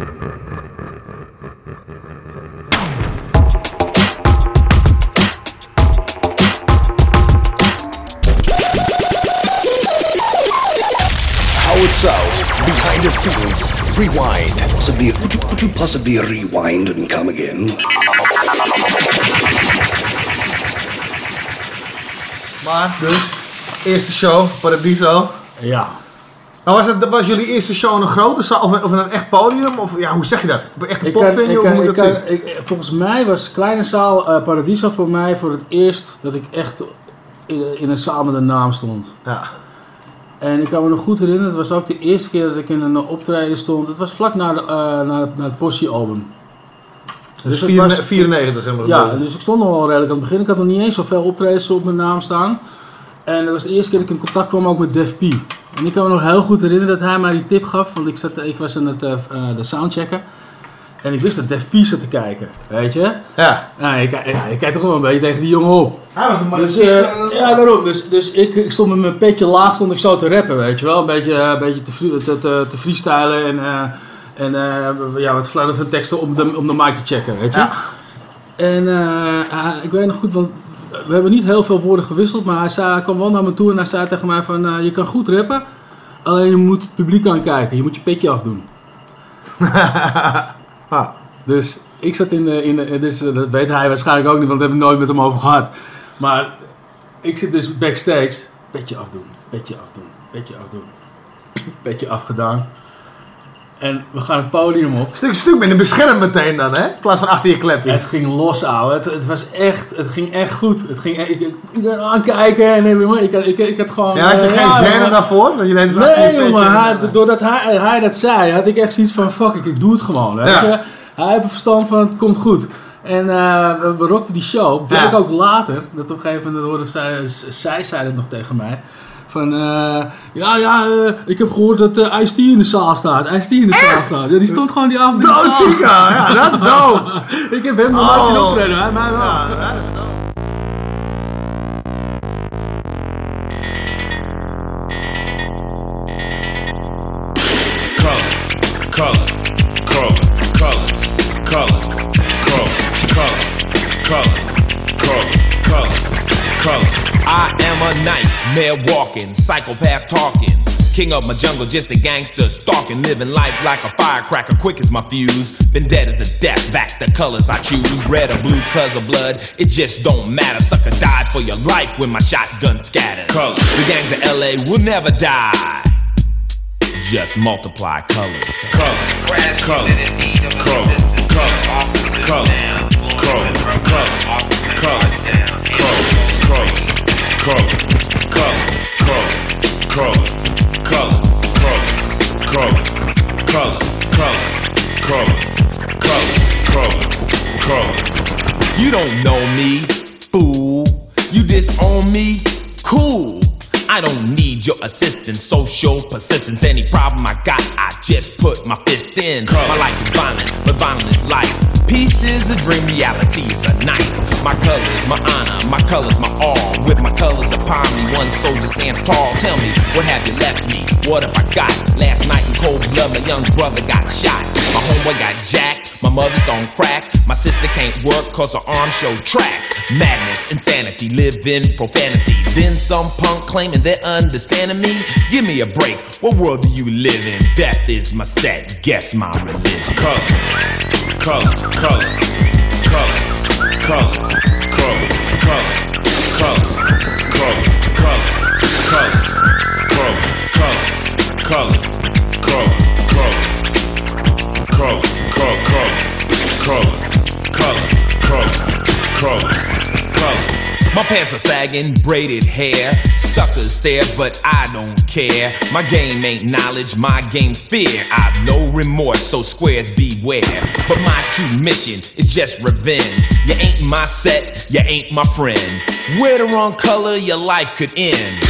Howard South, behind the scenes, rewind. Possibly, could you, could you possibly rewind and come again? Maar, dus, eerste show, Paradiso. Ja. Maar was, het, was jullie eerste show in een grote zaal of, een echt podium? Of ja, hoe zeg je dat? Op een echte popvenue? Hoe moet ik je dat kan, zien? ik, volgens mij was Kleine Zaal eh, Paradiso voor mij voor het eerst dat ik echt in, in een zaal met een naam stond. Ja. En ik kan me nog goed herinneren, het was ook de eerste keer dat ik in een optreden stond. Het was vlak na, de, eh, na, na het Possie-album. Dus het 94, was- 94 zeg maar. Ja, dus ik stond nog wel redelijk aan het begin. Ik had nog niet eens zoveel optredens op mijn naam staan. En dat was de eerste keer dat ik in contact kwam ook met Def P. En ik kan me nog heel goed herinneren dat hij mij die tip gaf. Want ik, zat, ik was aan het eh, eh, de soundchecken. En ik wist dat Def P zat te kijken, weet je. Ja. Ja, je, ki- ja, je kijkt toch wel een beetje tegen die jongen op. Hij was man Dus, die- eh, ja, daarom. Dus, dus ik, ik stond met mijn petje laag stond ik zo te rappen, weet je wel. Een beetje, een beetje te, te, te, te freestylen en, eh, en eh, ja, wat fladder van teksten om de, om de mic te checken, weet je. Ja. En eh, hij- ik weet nog goed, want we hebben niet heel veel woorden gewisseld, maar hij, zei, hij kwam wel naar me toe en hij zei tegen mij van, eh, je kan goed rappen, alleen je moet het publiek aankijken, je moet je petje afdoen. Ah. Dus ik zat in de, in de dus eh, dat weet hij waarschijnlijk ook niet, want daar hebben we nooit met hem over gehad. Maar ik zit dus backstage, petje afdoen, petje afdoen, petje afdoen, petje afgedaan. En we gaan het podium op. Stuk, stuk minder beschermd meteen dan, hè? In plaats van achter je klepje. Het ging los, ouwe. Het, het was echt, het ging echt goed. Het ging, ik, ik, iedereen aankijken en ik, ik, ik, ik had gewoon... Ja, had je eh, geen ja, gêne ja. daarvoor? Dat je deed Nee, hij, doordat hij, hij dat zei, had ik echt zoiets van, fuck ik, ik doe het gewoon. Ja. Hij heeft een verstand van, het komt goed. En eh, we, rockten die show. Bleek Ja. ook later, dat op een gegeven moment hoorde zij, zij zei het nog tegen mij. Van, eh, ja, ja, eh, ik heb gehoord dat eh Ice-T in de zaal staat. Ice-T in de zaal staat. Ja, die stond gewoon die avond in de zaal. Ja. Dat is dope. Ik heb hem nog nooit zien Oh. optreden, hè? wel. Ja, I am a nightmare walking, psychopath talking. King of my jungle, just a gangster stalking, living life like a firecracker, quick as my fuse. Been dead as a death, back the colors I choose. Red or blue, cuz of blood, it just don't matter. Sucker died for your life when my shotgun scatters. Color. The gangs of LA will never die. Just multiply colors. color, color, color, color, color, color, color, color, color, color, color, color, color, color, color, color, color, color, color, color. You don't know me, fool. You disown me, cool. I don't need your assistance, social persistence. Any problem I got, I just put my fist in. My life is violent, but violent is life. Peace is a dream, reality is a night. My colors, my honor, my colors, my all. With my colors upon me, one soldier stands tall. Tell me, what have you left me? What have I got? Last night in cold blood, my young brother got shot. My homeboy got jacked, my mother's on crack. My sister can't work cause her arms show tracks. Madness, insanity, live in profanity. Then some punk claiming they're understanding me. Give me a break, what world do you live in? Death is my set, guess my religion. color, color, color, color, color, color, pants are sagging, braided hair. Suckers stare, but I don't care. My game ain't knowledge, my game's fear. I've no remorse, so squares beware. But my true mission is just revenge. You ain't my set, you ain't my friend. Wear the wrong color, your life could end.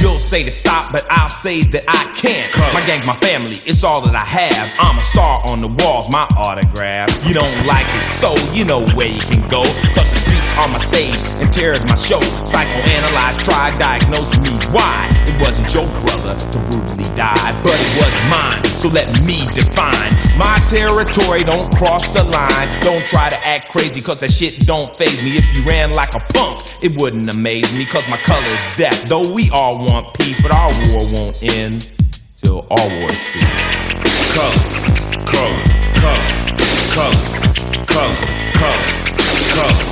You'll say to stop, but I'll say that I can't. My gang's my family, it's all that I have. I'm a star on the walls, my autograph. You don't like it, so you know where you can go. Cause the streets are my stage and terror's my show. Psychoanalyze, try, diagnose me why. It wasn't your brother to brutally die, but it was mine. So let me define my territory. Don't cross the line. Don't try to act crazy, cause that shit don't phase me. If you ran like a punk, it wouldn't amaze me, cause my color is death. Though we all want peace, but our war won't end till all wars cease. Color, color, color, color, color, color, color.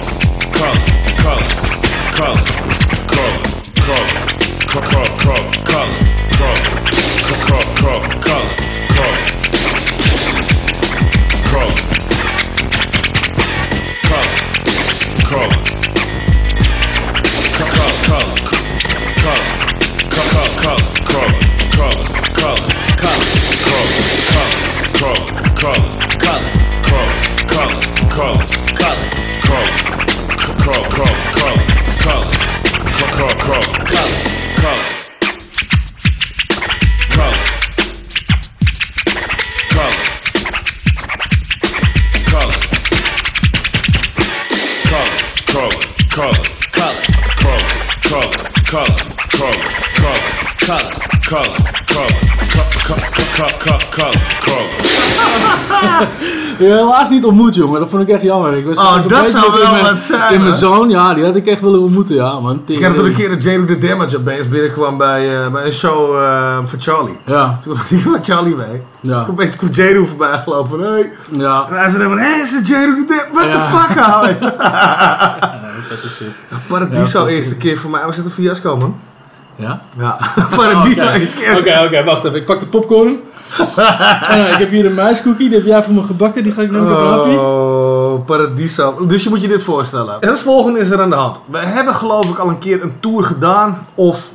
Color, color, color, color. Je helaas niet ontmoet, jongen. Dat vond ik echt jammer. Ik was Oh, dat beetje zou wel wat zijn, In mijn zoon, ja. Die had ik echt willen ontmoeten, ja, man. Ik had het een keer dat Jado the Damage opeens binnenkwam bij, eh, bij een show eh, van Charlie. Ja, Toen kwam ik met Charlie mee. Ja. Toen kwam kwam Jado voorbij gelopen hey. ja. En hij zei van, hé, is het Jado the Damage? What Ja. the fuck, ouwe? Dat is shit. Paradiso, Ja, eerste keer voor mij. Was het een fiasco, man? Ja? Ja. Paradiso, Oké, eerste keer. oké, oké, wacht even. Ik pak de popcorn. En, eh, ik heb hier een muiscookie, die heb jij voor me gebakken. Die ga ik nemen even een hapje. Oh, Paradiso. Dus je moet je dit voorstellen. Het volgende is er aan de hand. We hebben geloof ik al een keer een tour gedaan. Of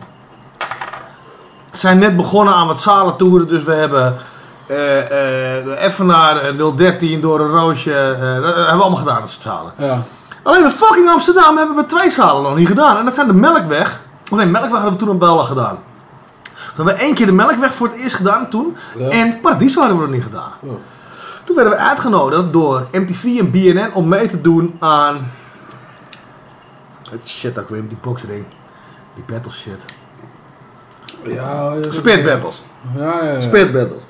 zijn net begonnen aan wat zalen toeren. Dus we hebben eh de Effenaar, eh, 013, door een roosje. eh, dat hebben we allemaal gedaan, dat soort zalen. Ja. Alleen in fucking Amsterdam hebben we twee zalen nog niet gedaan. En dat zijn de Melkweg. Of nee, Melkweg hadden we toen een Bella gedaan. Toen hebben we één keer de Melkweg voor het eerst gedaan toen. Ja. En Paradiso hadden we nog niet gedaan. Toen werden we uitgenodigd door MTV en BNN om mee te doen aan... Het shit weer met die boxring. Die battle shit. Ja, ja, Spit battles. Ja, ja, ja. Spit battles.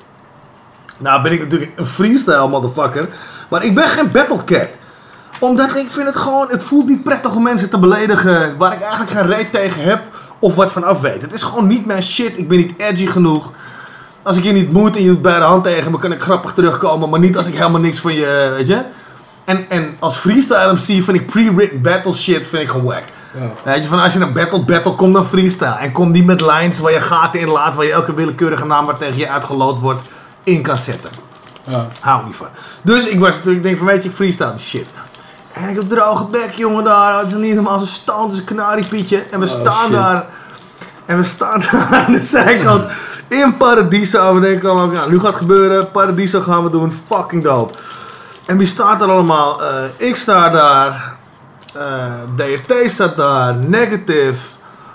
Nou ben ik natuurlijk een freestyle motherfucker. Maar ik ben geen battle cat. Omdat ik vind het gewoon, het voelt niet prettig om mensen te beledigen waar ik eigenlijk geen reet tegen heb of wat van af weet. Het is gewoon niet mijn shit. Ik ben niet edgy genoeg. Als ik je niet moet en je doet bij de hand tegen me, kan ik grappig terugkomen. Maar niet als ik helemaal niks van je, weet je. En, en als freestyle MC vind ik pre-written battle shit vind ik gewoon wack. Ja. Weet je, van als je een battle battle, kom dan freestyle. En kom niet met lines waar je gaten in laat, waar je elke willekeurige naam waar tegen je uitgeloot wordt, in kan zetten. Ja. Hou niet van. Dus ik was natuurlijk, ik denk van weet je, ik freestyle die shit. En ik heb droge bek, jongen, daar. Het is niet helemaal zo stand, het is een kanariepietje. En we Oh, staan shit. daar. En we staan aan de zijkant in Paradiso. En we denken allemaal, ja, nu gaat het gebeuren. Paradiso gaan we doen. Fucking dope. En wie staat er allemaal? Eh, ik sta daar. eh, DRT staat daar. Negative.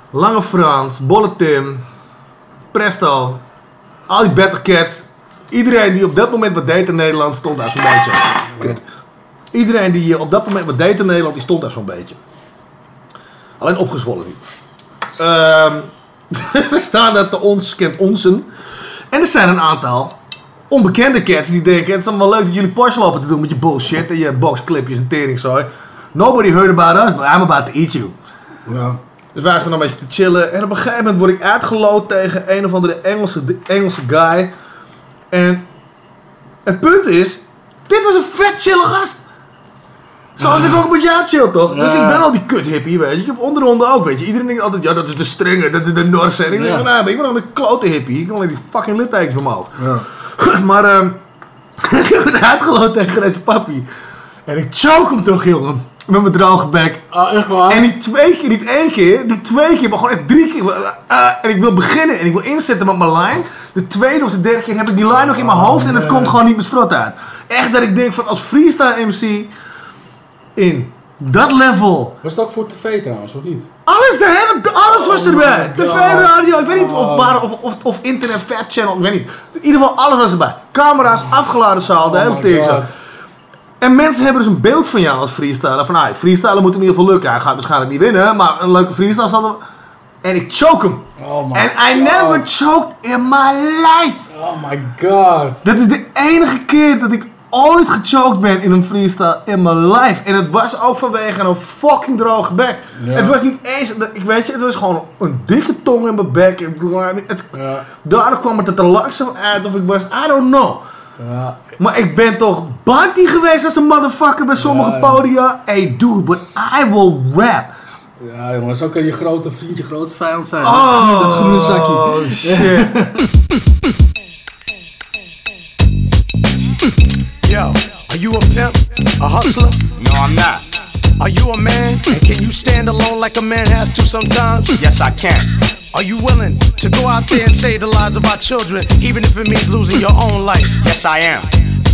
Lange Frans. Bolle Tim. Presto. Al die Battle Cats. Iedereen die op dat moment wat deed in Nederland stond daar zo'n beetje. Iedereen die op dat moment wat deed in Nederland, die stond daar zo'n beetje. Alleen opgezwollen niet. Ehm, we staan daar te ons, kent onsen. En er zijn een aantal onbekende cats die denken... Het is allemaal leuk dat jullie Porsche lopen te doen met je bullshit en je boxclipjes en teringzooi. Nobody heard about us, but I'm about to eat you. Ja. Dus wij staan een beetje te chillen. En op een gegeven moment word ik uitgeloot tegen een of andere Engelse, Engelse guy. En het punt is, dit was een vet chille gast. Zoals ik ook met jou chill, toch? Dus ik ben al die kut hippie, weet je. Ik heb onderhonden ook, weet je. Iedereen denkt altijd, ja, dat is de stringer, dat is de Norse. En ik denk, van, nou, ik ben al een klote hippie. Ik heb alleen die fucking littekens. Ja. maar, ehm ik word uitgeloot tegen deze papi. En ik choke hem toch, jongen. Met mijn droge bek. Ah, echt waar? En niet twee keer, niet één keer, niet twee keer, maar gewoon echt drie keer. Eh, en ik wil beginnen en ik wil inzetten met mijn line. De tweede of de derde keer heb ik die line nog in mijn hoofd en het komt gewoon niet mijn strot uit. Echt dat ik denk van als freestyle MC in Dat level. Was het ook voor tv trouwens, of niet? Alles, de hele, alles was Oh erbij. my TV, radio, ik weet niet of, Oh. of, of, of internet, Fat Channel, ik weet niet. In ieder geval, alles was erbij. Camera's, afgeladen zaal, de Oh hele. God. En mensen hebben dus een beeld van jou als freestyler. Van, ah, freestyler moet hem in ieder geval lukken. Hij gaat waarschijnlijk niet winnen, maar een leuke freestyle zal er... En ik choke hem. Oh my And I God. never choked in my life. Oh my god. Dat is de enige keer dat ik ooit gechoked ben in een freestyle in mijn life. En het was ook vanwege een fucking droge bek. Ja. Het was niet eens, ik weet je, het was gewoon een dikke tong in mijn bek. Het, Ja. Daardoor kwam het er te langzaam uit of ik was, I don't know. Ja. Maar ik ben toch banty geweest als een motherfucker bij sommige podia. Hey dude, but I will rap. Ja jongen, zo kan je grote vriend je grootste vijand zijn. Oh, dat groene zakje. Oh shit. are you a pimp? A hustler? No, I'm not. Are you a man? And can you stand alone like a man has to sometimes? Yes, I can. Are you willing to go out there and save the lives of our children, even if it means losing your own life? Yes, I am.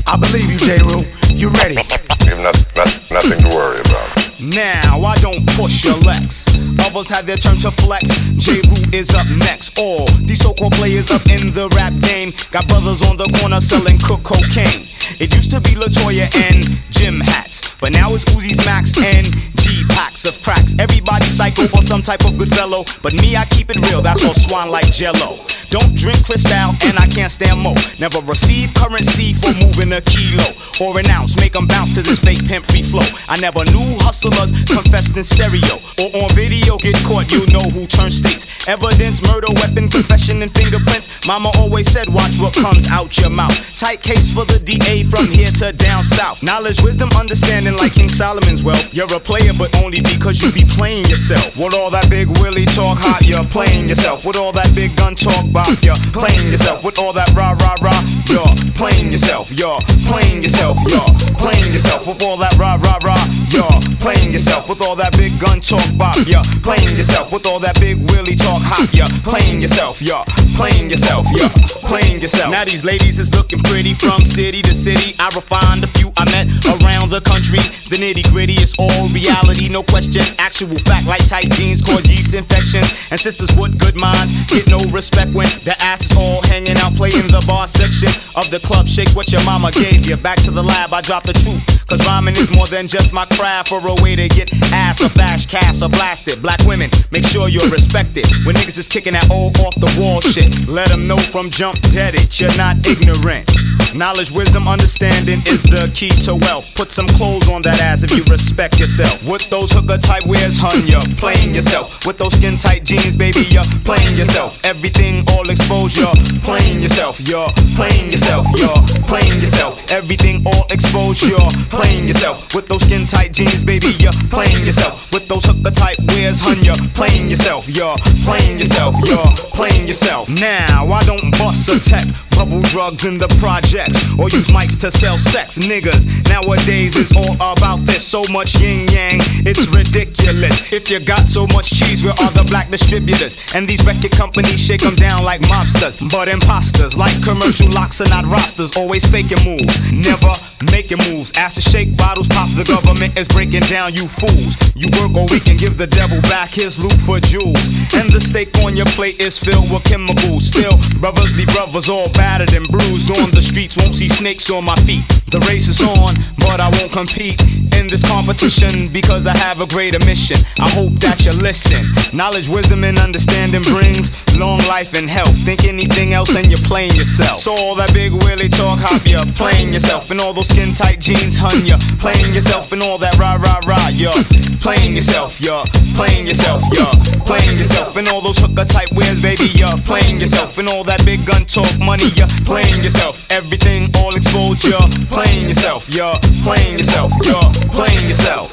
I believe you, J. Rue. You ready? You have not, not, nothing to worry about. Now I don't push your Lex. Others have their turn to flex. J. Roo is up next. All these so-called players up in the rap game got brothers on the corner selling cook cocaine. It used to be Latoya and Jim hats, but now it's Uzi's Max and G packs of cracks. Everybody psycho or some type of good fellow, but me I keep it real. That's all swan like Jello. Don't drink Cristal and I can't stand mo. Never receive currency for moving a kilo or an ounce. Make 'em bounce to this fake pimp free flow. I never knew hustlers confessed in stereo or on video. Get caught, you know who turns states. Evidence, murder, weapon, confession, and fingerprints. Mama always said, watch what comes out your mouth. Tight case for the DA from here to down south. Knowledge, wisdom, understanding like King Solomon's wealth. You're a player, but only because you be playing yourself. With all that big willy talk hot, you're playing yourself. With all that big gun talk bop, you're playing yourself. With all that rah rah rah, you're playing yourself. You're playing yourself. You're playing yourself. With all that rah rah rah, you're playing yourself. With all that big gun talk bop, you're playing yourself. With all that big willy talk hot, you're playing yourself. You're playing yourself. You're playing yourself. Now these ladies is looking pretty from city to city. I refined a few I met around the country. The nitty gritty is all reality, no question. Actual fact like tight jeans cause yeast infections. And sisters with good minds get no respect when the ass is all hanging out playing the bar section of the club. Shake what your mama gave you. Back to the lab, I drop the truth. Cause rhyming is more than just my craft for a way to get ass or flash, cast or blasted. Black women, make sure you're respected. When niggas is kicking that old off the wall shit, let them know from jump dead it. You're not ignorant. Knowledge, wisdom, understanding is the key to wealth. Put some clothes on that ass if you respect yourself. With those hooker type wears, hun, you're playing yourself. With those skin tight jeans, baby, you're playing yourself. Everything all exposed, you're playing yourself. You're playing yourself. You're playing yourself. Everything all exposed, you're playing yourself. With those skin tight jeans, baby, you're playing yourself. With those hooker type wears, hun, you're playing yourself. You're playing yourself. You're playing yourself. Now I don't bust a tech, bubble drugs in the projects, or use mics to sell sex, niggas. Nowadays it's all about this, so much yin yang, it's ridiculous. If you got so much cheese, where are the black distributors? And these record companies shake them down like mobsters, but imposters like commercial locks are not rosters, always faking moves, never making moves. To shake bottles, pop. The government is breaking down you fools. You work or we can give the devil back his loot for jewels, and the steak on your plate is filled with chemicals. Still, brothers leave brothers all battered and bruised on the streets. Won't see snakes on my feet. The race is on, but I won't compete in this competition because I have a greater mission. I hope that you listen. Knowledge, wisdom, and understanding brings long life and health. Think anything else and you're playing yourself. So all that big willy talk, hop, you're playing yourself. And all those skin tight jeans, hun, you're playing yourself. And all that rah rah rah, you're playing yourself. You're playing yourself. You're playing yourself. And all those hooker type wears, baby, you're playing yourself. And all that big gun talk, money, you're playing yourself. Everything all you're playing yourself. You're playing yourself. You're playing yourself.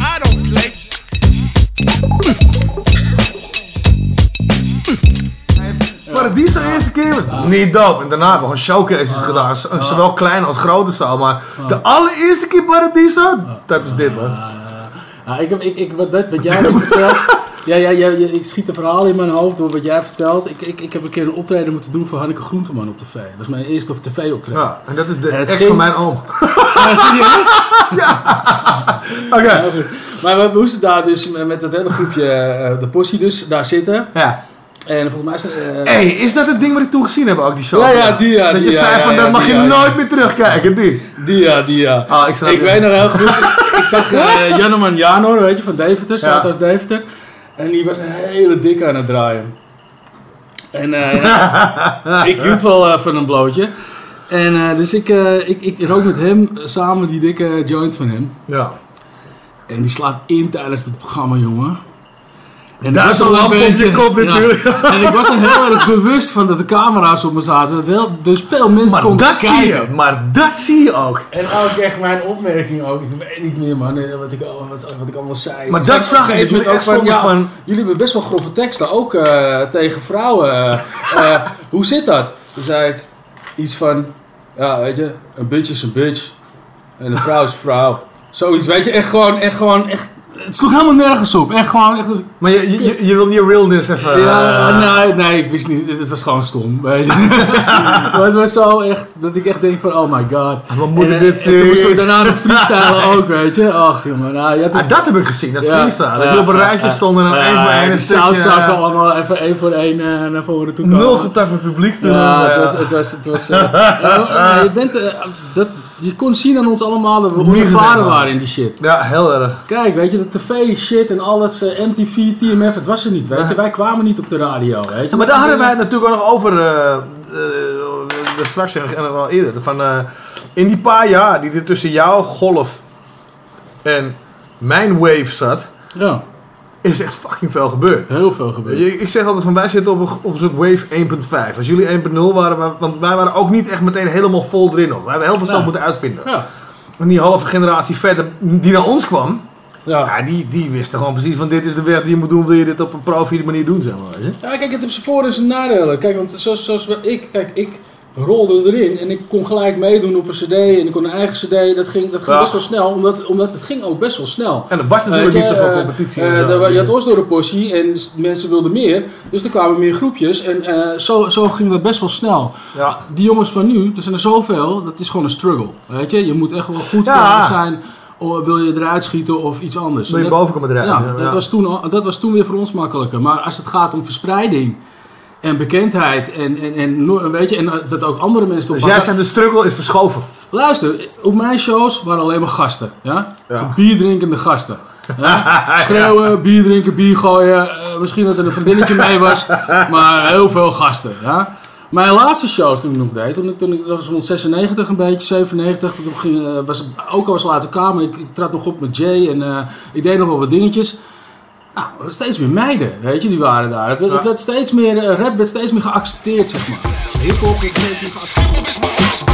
I don't play. Paradiso de eerste keer was niet dope. En daarna hebben we gewoon showcases gedaan. Z- Zowel klein als grote zaal. Maar de allereerste keer Paradiso, dat is dit man. Ja, ik heb, ik, ik, wat, dat, wat jij vertelt, Ja, ja, ja, ik schiet een verhaal in mijn hoofd door wat jij vertelt. Ik, ik, ik heb een keer een optreden moeten doen voor Hanneke Groenteman op tv. Dat is mijn eerste of tv-optreden. Ja, en dat is de ex ging- van mijn oom. Ja, serieus? Oké. Ja, goed. Maar we moesten daar dus met het hele groepje, eh, de possie dus, daar zitten. Ja. En volgens mij is het... eh, Hé, is dat het ding wat ik toen gezien heb ook, die show? Ja, ja, die, ja, Dat die, je ja, zei van, ja, dat mag je nooit meer terugkijken, die. Die ja, die ja. Ah, ik snap ik weet nog heel goed. ik, ik zag uh, Janneman Janor, weet je, van Deventer. Zuidoost Deventer. En die was een hele dik aan het draaien. En eh, ja, ik hield wel eh, van een blootje. En eh, dus ik, ik, ik rook met hem samen die dikke joint van hem. Ja. En die slaat in tijdens het programma, jongen. En Daar is een al lamp op je beetje- kop natuurlijk. Ja. En ik was er heel erg bewust van dat de camera's op me zaten. Dat heel, dus veel mensen Maar konden dat kijken. zie je, maar dat zie je ook. En ook echt mijn opmerking ook. Ik weet niet meer man, eh, wat ik, wat, wat ik allemaal zei. Maar dat zag ik, jullie echt stonden van- Jullie hebben best wel grove teksten, ook eh, tegen vrouwen. Eh, eh, hoe zit dat? Toen zei ik iets van, ja weet je, een bitch is een bitch. En een vrouw is een vrouw. Zoiets, weet je, echt gewoon, echt gewoon, echt... Het sloeg helemaal nergens op. Echt gewoon, echt... Maar je, je, je, wil je realness even... Ja, eh, nee, nee, ik wist niet. Het was gewoon stom. Weet je. maar het was zo echt dat ik echt denk van, oh my god. Wat moet ik eh, dit en toen moest ik zien? daarna nog freestylen ook, weet je. Ach jongen, nou, je Ah, dat heb ik gezien, dat Ja, freestyle. Dat je op een rijtje stond en dan één voor één die een stukje... zoutzakken eh, allemaal even één voor één naar voren toe komen. Nul contact met het publiek Ja, het was, het was, het was eh, je, bent, dat, je kon zien aan ons allemaal dat we onervaren gedaan. waren in die shit. Ja, heel erg. Kijk, weet je, de tv shit en al dat eh, MTV, TMF, het was er niet, weet je. Wij kwamen niet op de radio, weet je. Ja, maar daar hadden wij het natuurlijk ook nog over, eh, dat straks en wel eerder, van eh, in die paar jaar die er tussen jouw golf en mijn wave zat, Ja, is echt fucking veel gebeurd. heel veel gebeurd. Je, Ik zeg altijd van wij zitten op een, op een soort wave 1.5. Als jullie 1.0 waren, wa- want wij waren ook niet echt meteen helemaal vol erin nog. We hebben heel veel zelf Ja. moeten uitvinden. Ja. En die halve generatie verder die naar ons kwam, Ja. ja, die, die wisten gewoon precies van dit is de weg die je moet doen, wil je dit op een profiele manier doen, zeg maar. Weet je? Ja, kijk, het heeft zijn voor- en zijn nadelen. Kijk, want zoals, zoals we- ik, kijk, ik rolde erin en ik kon gelijk meedoen op een cd en ik kon een eigen cd. Dat ging, dat ging Ja. best wel snel, omdat, omdat het ging ook best wel snel. En er was natuurlijk Weet niet zoveel eh, competitie. eh, en zo. je had Oslo een portie en mensen wilden meer, dus er kwamen meer groepjes en eh, zo, zo ging dat best wel snel. Ja. Die jongens van nu, er zijn er zoveel, dat is gewoon een struggle. Weet je, je moet echt wel goed Ja. zijn. Of wil je eruit schieten of iets anders? Wil je En dat- boven komen eruit, Ja, ja. dat, Was toen, dat was toen weer voor ons makkelijker. Maar als het gaat om verspreiding en bekendheid en, en, en, weet je, en eh, dat ook andere mensen... Dus jij zegt de struggle is verschoven. Luister, op mijn shows waren alleen maar gasten. Ja? Ja. Bierdrinkende gasten. Ja? Schreeuwen, bier drinken, bier gooien. eh, misschien dat er een vriendinnetje mee was. Maar heel veel gasten. Ja? Mijn laatste shows toen ik nog deed, toen ik, toen ik, dat was rond 96 een beetje, 97. Toen ging, eh, was, ook al was uit elkaar, maar ik, ik trad nog op met Jay en ik deed nog wel wat dingetjes. Nou, steeds meer meiden, weet je, die waren daar. Het, werd- steeds meer, eh, rap werd steeds meer geaccepteerd, zeg maar. Hip-hop steeds meer geaccepteerd.